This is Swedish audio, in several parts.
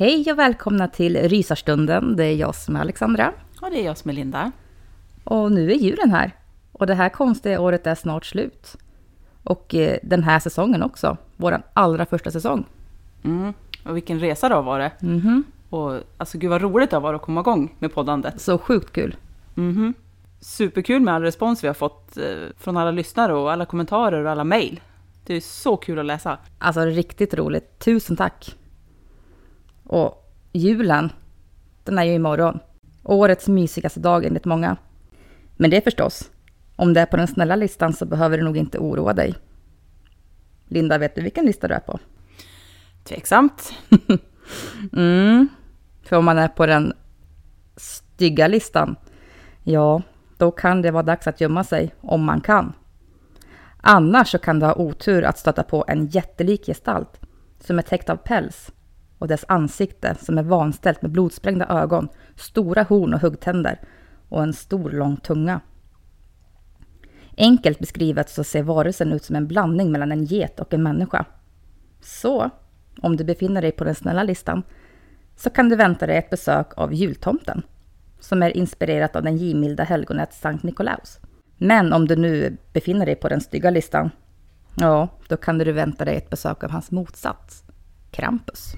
Hej och välkomna till Rysarstunden. Det är jag som är Alexandra. Och det är jag som är Linda. Och nu är julen här. Och det här konstiga året är snart slut. Och eh, den här säsongen också. Vår allra första säsong. Mm. Och vilken resa då var det. Mhm. Och alltså gud vad roligt det var att komma igång med poddandet. Så sjukt kul. Mhm. Superkul med all respons vi har fått eh, från alla lyssnare och alla kommentarer och alla mejl. Det är så kul att läsa. Alltså riktigt roligt. Tusen tack. Och julen, den är ju imorgon. Årets mysigaste dag enligt många. Men det är förstås, om det är på den snälla listan så behöver du nog inte oroa dig. Linda, vet du vilken lista du är på? Tveksamt. Mm. För om man är på den stygga listan, ja, då kan det vara dags att gömma sig om man kan. Annars så kan du ha otur att stöta på en jättelik gestalt som är täckt av päls och dess ansikte som är vanställt med blodsprängda ögon, stora horn och huggtänder och en stor lång tunga. Enkelt beskrivet så ser varelsen ut som en blandning mellan en get och en människa. Så, om du befinner dig på den snälla listan, så kan du vänta dig ett besök av jultomten, som är inspirerat av den givmilda helgonet Sankt Nikolaus. Men om du nu befinner dig på den stygga listan, ja, då kan du vänta dig ett besök av hans motsats, Krampus.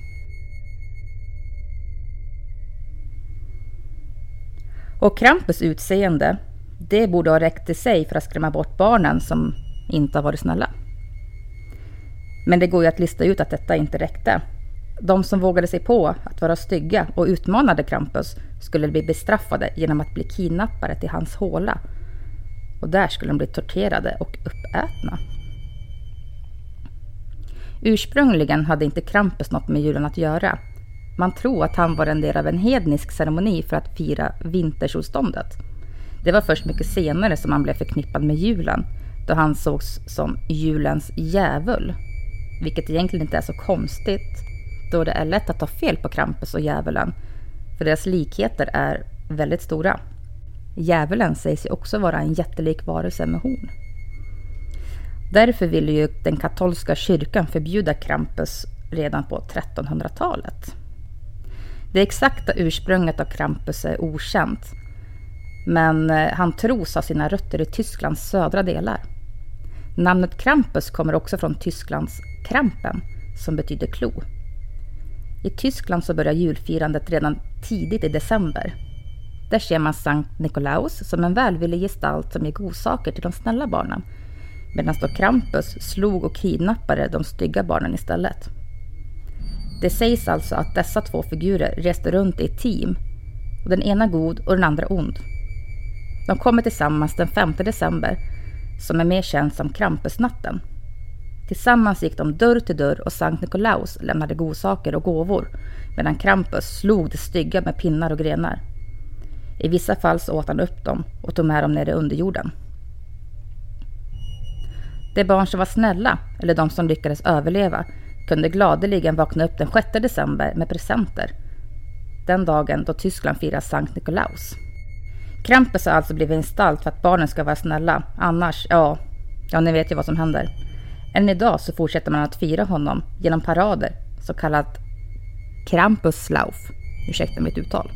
Och Krampus utseende, det borde ha räckt till sig för att skrämma bort barnen som inte har varit snälla. Men det går ju att lista ut att detta inte räckte. De som vågade sig på att vara stygga och utmanade Krampus skulle bli bestraffade genom att bli kidnappade till hans håla. Och där skulle de bli torterade och uppätna. Ursprungligen hade inte Krampus något med julen att göra. Man tror att han var en del av en hednisk ceremoni för att fira vintersolståndet. Det var först mycket senare som han blev förknippad med julen, då han sågs som julens djävul. Vilket egentligen inte är så konstigt, då det är lätt att ta fel på Krampus och djävulen, för deras likheter är väldigt stora. Djävulen sägs ju också vara en jättelik varelse med horn. Därför ville ju den katolska kyrkan förbjuda Krampus redan på 1300-talet. Det exakta ursprunget av Krampus är okänt, men eh, han tros ha sina rötter i Tysklands södra delar. Namnet Krampus kommer också från Tysklands Krampen, som betyder klo. I Tyskland så börjar julfirandet redan tidigt i december. Där ser man Sankt Nikolaus som en välvillig gestalt som ger godsaker till de snälla barnen, medan då Krampus slog och kidnappade de stygga barnen istället. Det sägs alltså att dessa två figurer reste runt i ett team, och den ena god och den andra ond. De kommer tillsammans den 5 december, som är mer känd som Krampusnatten. Tillsammans gick de dörr till dörr och Sankt Nikolaus lämnade godsaker och gåvor, medan Krampus slog det stygga med pinnar och grenar. I vissa fall så åt han upp dem och tog med dem ner i underjorden. De barn som var snälla, eller de som lyckades överleva, kunde gladeligen vakna upp den 6 december med presenter. Den dagen då Tyskland firar Sankt Nikolaus. Krampus har alltså blivit instalt för att barnen ska vara snälla. Annars, ja, ja ni vet ju vad som händer. Än idag så fortsätter man att fira honom genom parader, så kallat Krampuslauf. Ursäkta mitt uttal.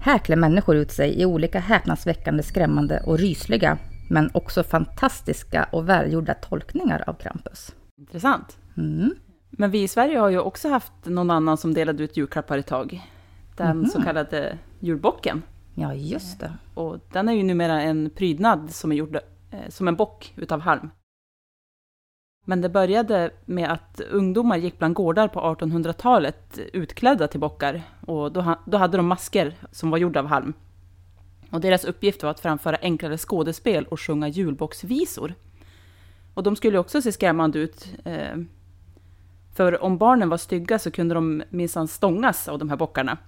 Här klär människor ut sig i olika häpnadsväckande, skrämmande och rysliga, men också fantastiska och välgjorda tolkningar av Krampus. Intressant. Mm. Men vi i Sverige har ju också haft någon annan som delade ut julklappar ett tag. Den Mhm. så kallade julbocken. Ja, just det. Och den är ju numera en prydnad som är gjord eh, som en bock utav halm. Men det började med att ungdomar gick bland gårdar på 1800-talet utklädda till bockar. Och då, då hade de masker som var gjorda av halm. Och deras uppgift var att framföra enklare skådespel och sjunga julbocksvisor. Och de skulle också se skrämmande ut. För om barnen var stygga så kunde de minsann stångas av de här bockarna.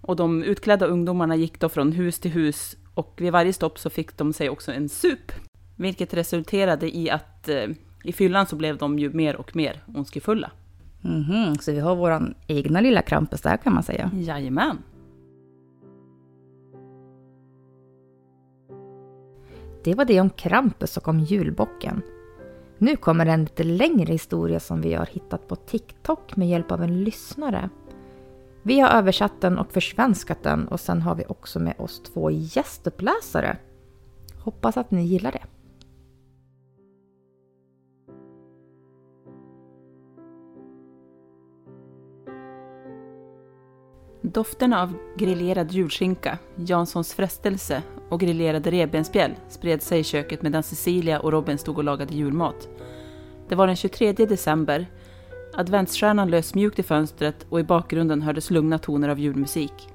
Och de utklädda ungdomarna gick då från hus till hus och vid varje stopp så fick de sig också en sup. Vilket resulterade i att eh, i fyllan så blev de ju mer och mer ondskefulla. Mhm, så vi har våran egna lilla Krampus där kan man säga. Jajamän. Det var det om Krampus och om julbocken. Nu kommer en lite längre historia som vi har hittat på TikTok med hjälp av en lyssnare. Vi har översatt den och försvenskat den och sen har vi också med oss två gästuppläsare. Hoppas att ni gillar det. Dofterna av grillerad julskinka, Janssons frestelse och grillerade revbensspjäll spred sig i köket medan Cecilia och Robin stod och lagade julmat. Det var den 23 december. Adventsstjärnan lös mjukt i fönstret och i bakgrunden hördes lugna toner av julmusik.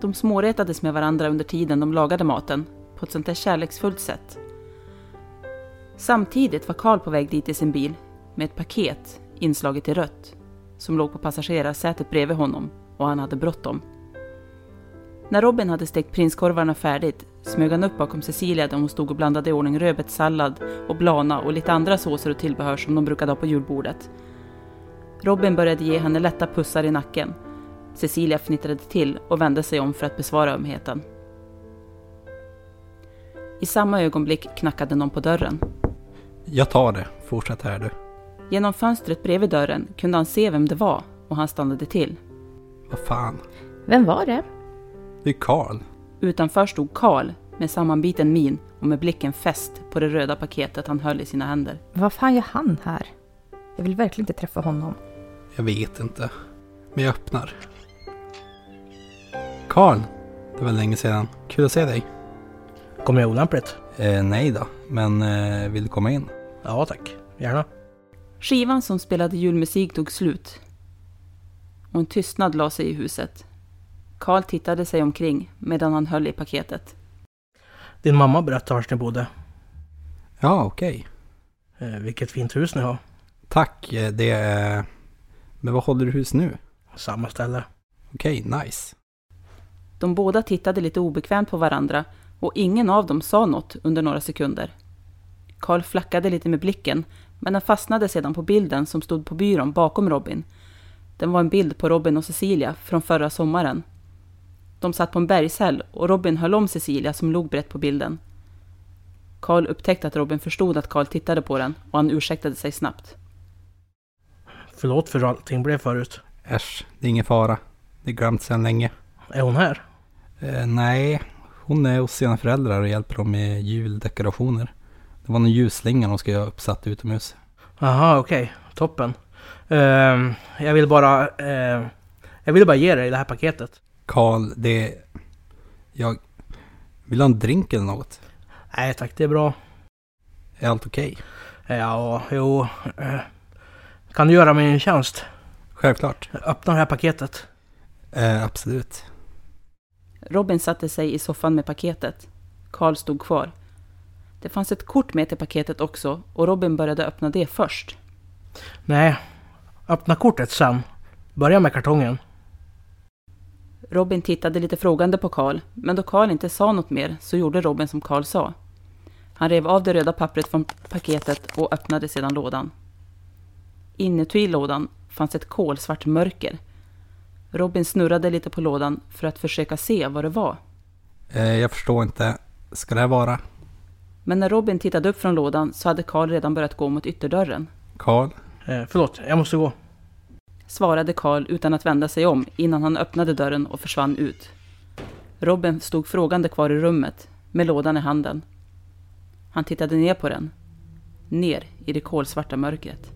De småretades med varandra under tiden de lagade maten, på ett sånt där kärleksfullt sätt. Samtidigt var Karl på väg dit i sin bil med ett paket inslaget i rött som låg på passagerarsätet bredvid honom och han hade bråttom. När Robin hade stekt prinskorvarna färdigt smög han upp bakom Cecilia där hon stod och blandade i ordning rödbetssallad och blana och lite andra såser och tillbehör som de brukade ha på julbordet. Robin började ge henne lätta pussar i nacken. Cecilia fnittrade till och vände sig om för att besvara ömheten. I samma ögonblick knackade någon på dörren. Jag tar det. Fortsätt här du. Genom fönstret bredvid dörren kunde han se vem det var och han stannade till. Vad fan. Vem var det? Det är Karl. Utanför stod Karl med sammanbiten min och med blicken fäst på det röda paketet han höll i sina händer. Vad fan gör han här? Jag vill verkligen inte träffa honom. Jag vet inte. Men jag öppnar. Karl. Det var länge sedan. Kul att se dig. Kommer jag olämpligt? Eh, nej då. Men eh, vill du komma in? Ja tack, gärna. Skivan som spelade julmusik tog slut. Och en tystnad la sig i huset. Karl tittade sig omkring medan han höll i paketet. Din mamma berättade var ni bodde. Ja, okej. Eh, vilket fint hus ni har. Tack. eh, Det är... Men vad håller du hus nu? Samma ställe. Okej, nice. De båda tittade lite obekvämt på varandra och ingen av dem sa något under några sekunder. Karl flackade lite med blicken, men den fastnade sedan på bilden som stod på byrån bakom Robin. Den var en bild på Robin och Cecilia från förra sommaren. De satt på en bergshäll och Robin höll om Cecilia som låg brett på bilden. Karl upptäckte att Robin förstod att Karl tittade på den och han ursäktade sig snabbt. Förlåt för hur allting blev förut. Äsch, det är ingen fara. Det är glömt sedan länge. Är hon här? Eh, nej, hon är hos sina föräldrar och hjälper dem med juldekorationer. Det var någon ljusslinga de ska ha uppsatt utomhus. Aha, okej. Toppen. Ehm, jag vill bara... eh, jag vill bara ge dig det här paketet. Karl, det... Jag... Vill du ha en drink eller något? Nej tack, det är bra. Är allt okej? Ja, jo. eh, kan du göra mig en tjänst? Självklart. Öppna det här paketet. Eh, absolut. Robin satte sig i soffan med paketet. Karl stod kvar. Det fanns ett kort med till paketet också och Robin började öppna det först. Nej, öppna kortet sen. Börja med kartongen. Robin tittade lite frågande på Karl, men då Karl inte sa något mer så gjorde Robin som Karl sa. Han rev av det röda pappret från paketet och öppnade sedan lådan. Inuti lådan fanns ett kolsvart mörker. Robin snurrade lite på lådan för att försöka se vad det var. Eh, jag förstår inte. Ska det här vara? Men när Robin tittade upp från lådan så hade Karl redan börjat gå mot ytterdörren. Karl? Eh, förlåt, jag måste gå. Svarade Karl utan att vända sig om innan han öppnade dörren och försvann ut. Robin stod frågande kvar i rummet med lådan i handen. Han tittade ner på den. Ner i det kolsvarta mörkret.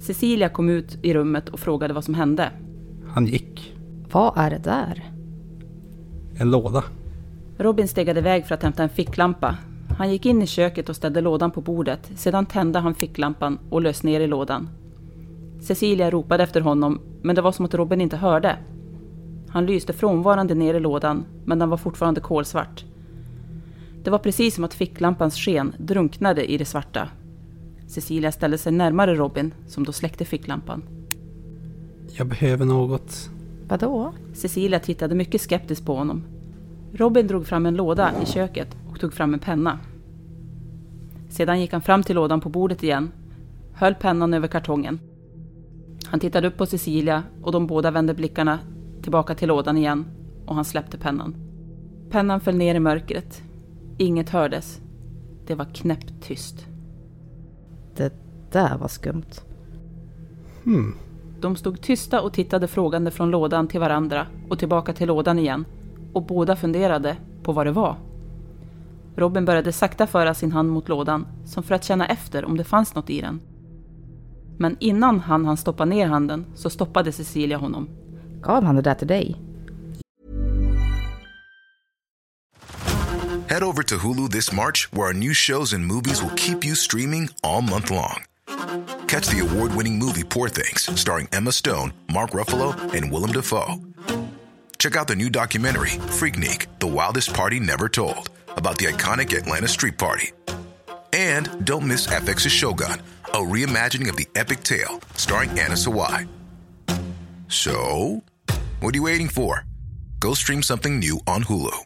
Cecilia kom ut i rummet och frågade vad som hände. Han gick. Vad är det där? En låda. Robin stegade iväg för att hämta en ficklampa. Han gick in i köket och ställde lådan på bordet. Sedan tände han ficklampan och lös ner i lådan. Cecilia ropade efter honom, men det var som att Robin inte hörde. Han lyste frånvarande ner i lådan, men den var fortfarande kolsvart. Det var precis som att ficklampans sken drunknade i det svarta. Cecilia ställde sig närmare Robin, som då släckte ficklampan. Jag behöver något. Vadå? Cecilia tittade mycket skeptiskt på honom. Robin drog fram en låda i köket och tog fram en penna. Sedan gick han fram till lådan på bordet igen, höll pennan över kartongen. Han tittade upp på Cecilia och de båda vände blickarna tillbaka till lådan igen och han släppte pennan. Pennan föll ner i mörkret. Inget hördes. Det var knäpptyst. Det där var skumt. Hmm. De stod tysta och tittade frågande från lådan till varandra och tillbaka till lådan igen och båda funderade på vad det var. Robin började sakta föra sin hand mot lådan som för att känna efter om det fanns något i den. Men innan han hann stoppa ner handen så stoppade Cecilia honom. Gav han det där till dig? Head over to Hulu this March, where our new shows and movies will keep you streaming all month long. Catch the award winning movie Poor Things, starring Emma Stone, Mark Ruffalo, and Willem Dafoe. Check out the new documentary, Freaknik The Wildest Party Never Told, about the iconic Atlanta Street Party. And don't miss FX's Shogun, a reimagining of the epic tale, starring Anna Sawai. So, what are you waiting for? Go stream something new on Hulu.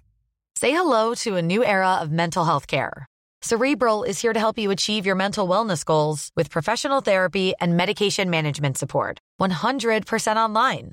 Say hello to a new era of mental health care. Cerebral is here to help you achieve your mental wellness goals with professional therapy and medication management support. 100% online.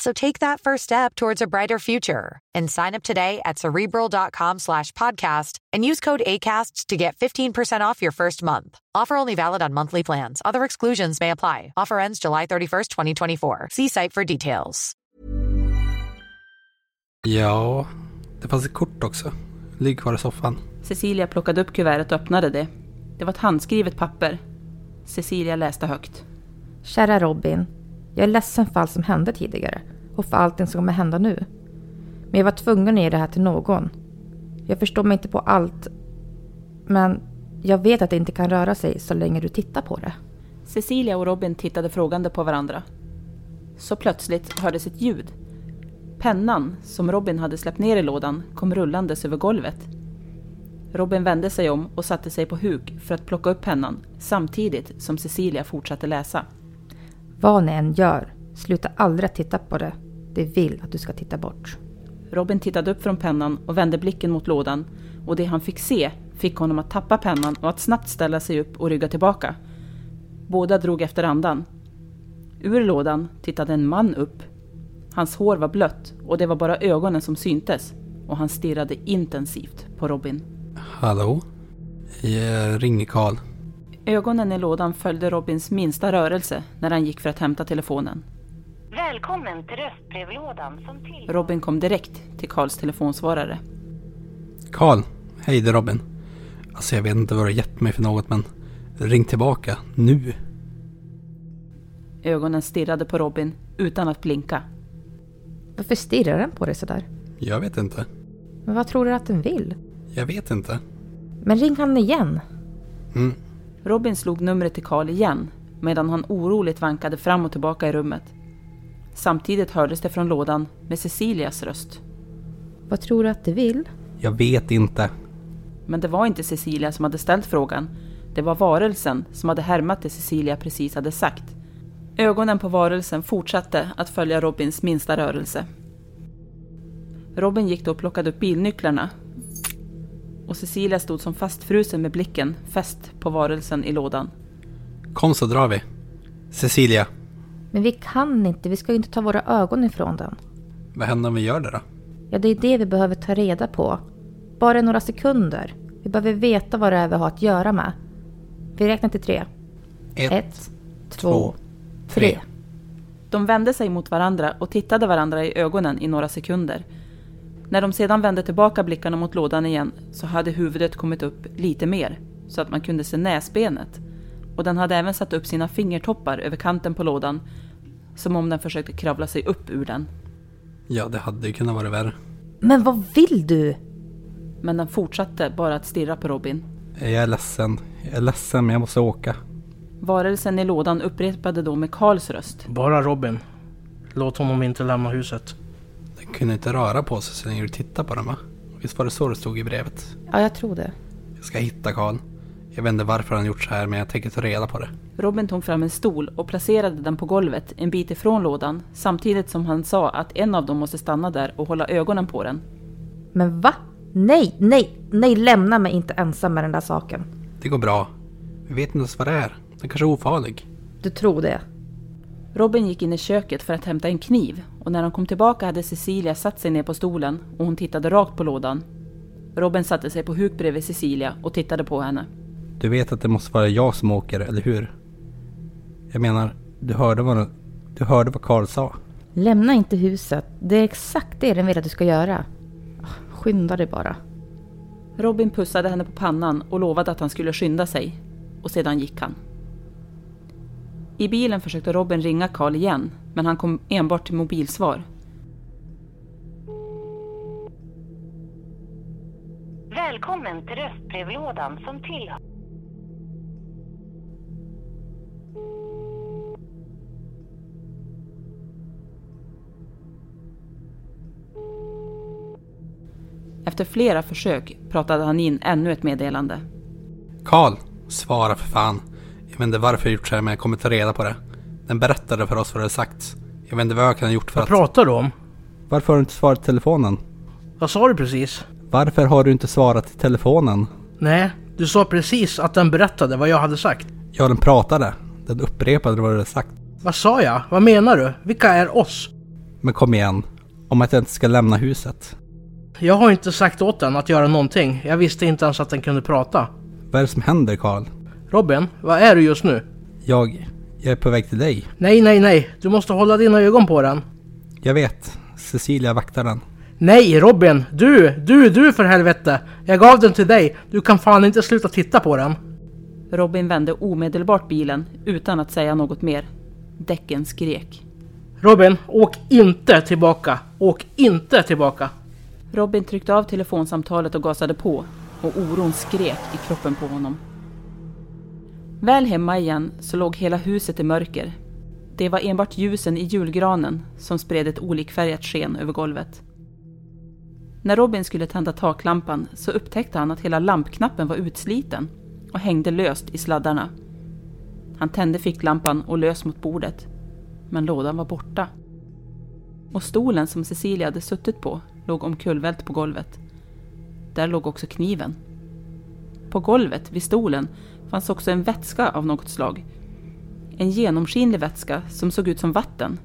So take that first step towards a brighter future and sign up today at cerebral.com slash podcast and use code ACAST to get 15% off your first month. Offer only valid on monthly plans. Other exclusions may apply. Offer ends July 31st, 2024. See site for details. Ja, det fanns ett kort också. Ligg kvar i soffan. Cecilia plockade upp kuvertet och öppnade det. Det var ett handskrivet papper. Cecilia läste högt. Kära Robin. Jag är ledsen för allt som hände tidigare och för allting som kommer hända nu. Men jag var tvungen att ge det här till någon. Jag förstår mig inte på allt. Men jag vet att det inte kan röra sig så länge du tittar på det. Cecilia och Robin tittade frågande på varandra. Så plötsligt hördes ett ljud. Pennan, som Robin hade släppt ner i lådan, kom rullandes över golvet. Robin vände sig om och satte sig på huk för att plocka upp pennan samtidigt som Cecilia fortsatte läsa. Vad ni än gör, sluta aldrig att titta på det. Det vill att du ska titta bort. Robin tittade upp från pennan och vände blicken mot lådan och det han fick se fick honom att tappa pennan och att snabbt ställa sig upp och rygga tillbaka. Båda drog efter andan. Ur lådan tittade en man upp. Hans hår var blött och det var bara ögonen som syntes och han stirrade intensivt på Robin. Hallå? Jag ringer Karl. Ögonen i lådan följde Robins minsta rörelse när han gick för att hämta telefonen. Välkommen till röstbrevlådan som till... Robin kom direkt till Karls telefonsvarare. Karl, hej det är Robin. Alltså jag vet inte vad du har gett mig för något men ring tillbaka nu. Ögonen stirrade på Robin utan att blinka. Varför stirrar den på dig sådär? Jag vet inte. Men vad tror du att den vill? Jag vet inte. Men ring han igen. Mm. Robin slog numret till Karl igen medan han oroligt vankade fram och tillbaka i rummet. Samtidigt hördes det från lådan med Cecilias röst. Vad tror du att det vill? Jag vet inte. Men det var inte Cecilia som hade ställt frågan. Det var varelsen som hade härmat det Cecilia precis hade sagt. Ögonen på varelsen fortsatte att följa Robins minsta rörelse. Robin gick då och plockade upp bilnycklarna. Och Cecilia stod som fastfrusen med blicken fäst på varelsen i lådan. Kom så drar vi. Cecilia, Men vi kan inte, vi ska ju inte ta våra ögon ifrån den. vad händer om vi gör det då? Ja, det är det vi behöver ta reda på. Bara några sekunder. Vi behöver veta vad det är vi har att göra med. Vi räknar till tre. Ett, Ett, två, två, tre. De vände sig mot varandra och tittade varandra i ögonen i några sekunder. När de sedan vände tillbaka blickarna mot lådan igen så hade huvudet kommit upp lite mer så att man kunde se näsbenet. Och den hade även satt upp sina fingertoppar över kanten på lådan som om den försökte kravla sig upp ur den. Ja, det hade ju kunnat vara värre. Men vad vill du? Men den fortsatte bara att stirra på Robin. Jag är ledsen. Jag är ledsen, men jag måste åka. Varelsen i lådan upprepade då med Karls röst. Bara Robin. Låt honom inte lämna huset. Kunde inte röra på sig så länge du tittade på den va? Visst var det så det stod i brevet? Ja, jag tror det. Jag ska hitta Karl. Jag vet inte varför han gjort så här, men jag tänker ta reda på det. Robin tog fram en stol och placerade den på golvet en bit ifrån lådan samtidigt som han sa att en av dem måste stanna där och hålla ögonen på den. Men va? Nej, nej, nej, lämna mig inte ensam med den där saken. Det går bra. Vi vet inte ens vad det är. Den kanske är ofarlig. Du tror det? Robin gick in i köket för att hämta en kniv och när han kom tillbaka hade Cecilia satt sig ner på stolen och hon tittade rakt på lådan. Robin satte sig på huk bredvid Cecilia och tittade på henne. Du vet att det måste vara jag som åker, eller hur? Jag menar, du hörde vad, du hörde vad Karl sa. Lämna inte huset. Det är exakt det den vill att du ska göra. Skynda dig bara. Robin pussade henne på pannan och lovade att han skulle skynda sig. Och sedan gick han. I bilen försökte Robin ringa Karl igen, men han kom enbart till mobilsvar. Välkommen till röstbrevlådan som tillhör... Efter flera försök pratade han in ännu ett meddelande. Karl, svara för fan. Jag vet inte varför jag gjort så här, men jag kommer ta reda på det. Den berättade för oss vad det hade sagt. Jag vet inte vad jag kan ha gjort för Vad att... pratar du om? Varför har du inte svarat i telefonen? Vad sa du precis? Varför har du inte svarat i telefonen? Nej, du sa precis att den berättade vad jag hade sagt. Ja, den pratade. Den upprepade vad du hade sagt. Vad sa jag? Vad menar du? Vilka är oss? Men kom igen. Om att jag inte ska lämna huset. Jag har inte sagt åt den att göra någonting. Jag visste inte ens att den kunde prata. Vad är det som händer, Karl? Robin, vad är du just nu? Jag... Jag är på väg till dig. Nej, nej, nej. Du måste hålla dina ögon på den. Jag vet. Cecilia vaktar den. Nej, Robin! Du! Du, du för helvete! Jag gav den till dig. Du kan fan inte sluta titta på den. Robin vände omedelbart bilen utan att säga något mer. Däcken skrek. Robin, åk inte tillbaka. Åk inte tillbaka. Robin tryckte av telefonsamtalet och gasade på och oron skrek i kroppen på honom. Väl hemma igen så låg hela huset i mörker. Det var enbart ljusen i julgranen som spred ett olikfärgat sken över golvet. När Robin skulle tända taklampan så upptäckte han att hela lampknappen var utsliten och hängde löst i sladdarna. Han tände ficklampan och lös mot bordet. Men lådan var borta. Och stolen som Cecilia hade suttit på låg omkullvält på golvet. Där låg också kniven. På golvet vid stolen fanns också en vätska av något slag. En genomskinlig vätska som såg ut som vatten.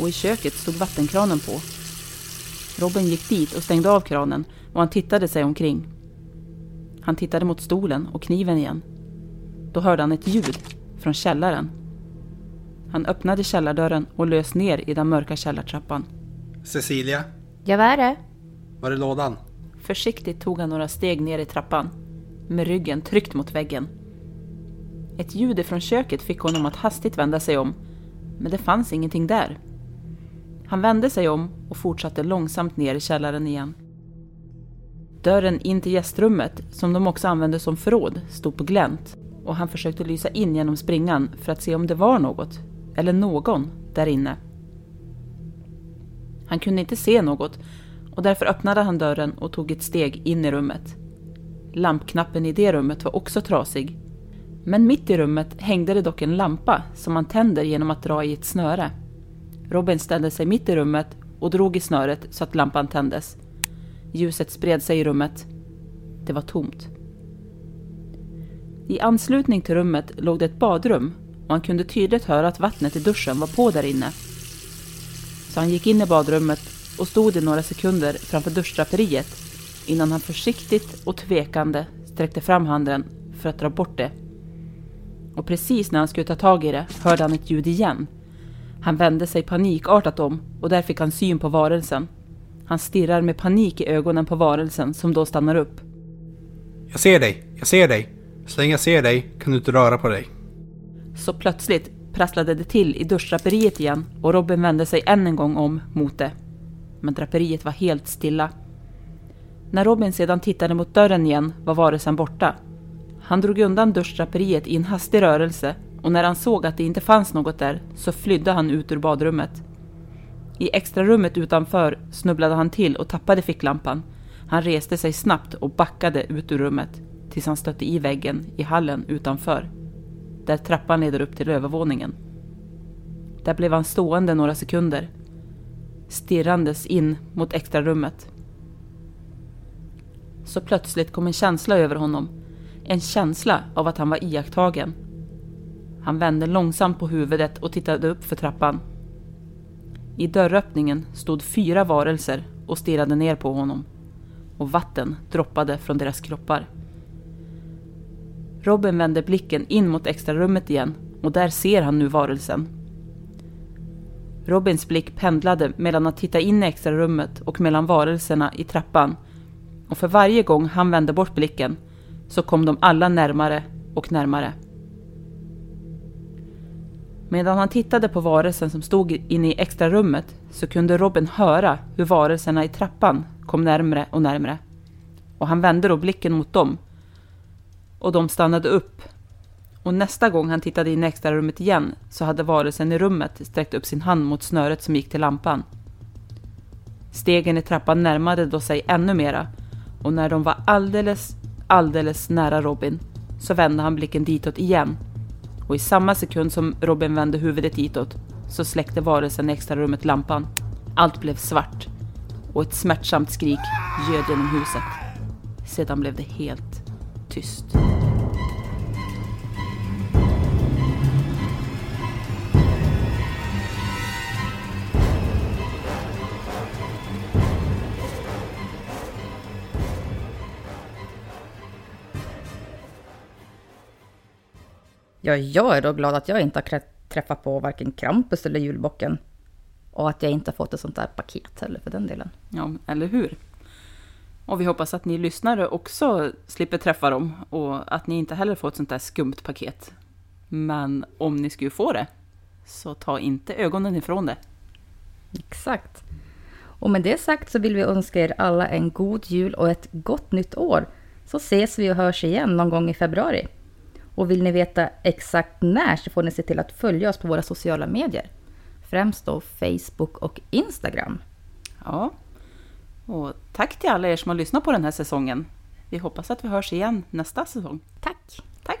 Och i köket stod vattenkranen på. Robin gick dit och stängde av kranen och han tittade sig omkring. Han tittade mot stolen och kniven igen. Då hörde han ett ljud från källaren. Han öppnade källardörren och lös ner i den mörka källartrappan. Cecilia? Ja, vad är det? Var är lådan? Försiktigt tog han några steg ner i trappan, med ryggen tryckt mot väggen. Ett ljud ifrån köket fick honom att hastigt vända sig om, men det fanns ingenting där. Han vände sig om och fortsatte långsamt ner i källaren igen. Dörren in till gästrummet, som de också använde som förråd, stod på glänt och han försökte lysa in genom springan för att se om det var något, eller någon, där inne. Han kunde inte se något och därför öppnade han dörren och tog ett steg in i rummet. Lampknappen i det rummet var också trasig. Men mitt i rummet hängde det dock en lampa som man tänder genom att dra i ett snöre. Robin ställde sig mitt i rummet och drog i snöret så att lampan tändes. Ljuset spred sig i rummet. Det var tomt. I anslutning till rummet låg det ett badrum och han kunde tydligt höra att vattnet i duschen var på där inne. Så han gick in i badrummet och stod i några sekunder framför duschdraperiet innan han försiktigt och tvekande sträckte fram handen för att dra bort det. Och precis när han skulle ta tag i det hörde han ett ljud igen. Han vände sig panikartat om och där fick han syn på varelsen. Han stirrar med panik i ögonen på varelsen som då stannar upp. Jag ser dig, jag ser dig. Så länge jag ser dig kan du inte röra på dig. Så plötsligt prasslade det till i duschdraperiet igen och Robin vände sig än en gång om mot det. Men draperiet var helt stilla. När Robin sedan tittade mot dörren igen var varelsen borta. Han drog undan duschdraperiet i en hastig rörelse och när han såg att det inte fanns något där så flydde han ut ur badrummet. I extrarummet utanför snubblade han till och tappade ficklampan. Han reste sig snabbt och backade ut ur rummet tills han stötte i väggen i hallen utanför. Där trappan leder upp till övervåningen. Där blev han stående några sekunder. Stirrandes in mot extrarummet. Så plötsligt kom en känsla över honom. En känsla av att han var iakttagen. Han vände långsamt på huvudet och tittade upp för trappan. I dörröppningen stod fyra varelser och stirrade ner på honom. Och vatten droppade från deras kroppar. Robin vänder blicken in mot extrarummet igen och där ser han nu varelsen. Robins blick pendlade mellan att titta in i extrarummet och mellan varelserna i trappan. Och för varje gång han vände bort blicken så kom de alla närmare och närmare. Medan han tittade på varelsen som stod inne i extrarummet så kunde Robin höra hur varelserna i trappan kom närmre och närmre. Och han vände då blicken mot dem och de stannade upp. Och nästa gång han tittade in i extrarummet igen så hade varelsen i rummet sträckt upp sin hand mot snöret som gick till lampan. Stegen i trappan närmade då sig ännu mera och när de var alldeles, alldeles nära Robin så vände han blicken ditåt igen. Och i samma sekund som Robin vände huvudet ditåt så släckte varelsen i extrarummet lampan. Allt blev svart och ett smärtsamt skrik ljöd genom huset. Sedan blev det helt tyst. Ja, jag är då glad att jag inte har träffat på varken Krampus eller julbocken. Och att jag inte har fått ett sånt där paket heller för den delen. Ja, eller hur? Och vi hoppas att ni lyssnare också slipper träffa dem och att ni inte heller får ett sånt där skumt paket. Men om ni skulle få det, så ta inte ögonen ifrån det. Exakt. Och med det sagt så vill vi önska er alla en god jul och ett gott nytt år. Så ses vi och hörs igen någon gång i februari. Och vill ni veta exakt när så får ni se till att följa oss på våra sociala medier. Främst då Facebook och Instagram. Ja, och tack till alla er som har lyssnat på den här säsongen. Vi hoppas att vi hörs igen nästa säsong. Tack! Tack!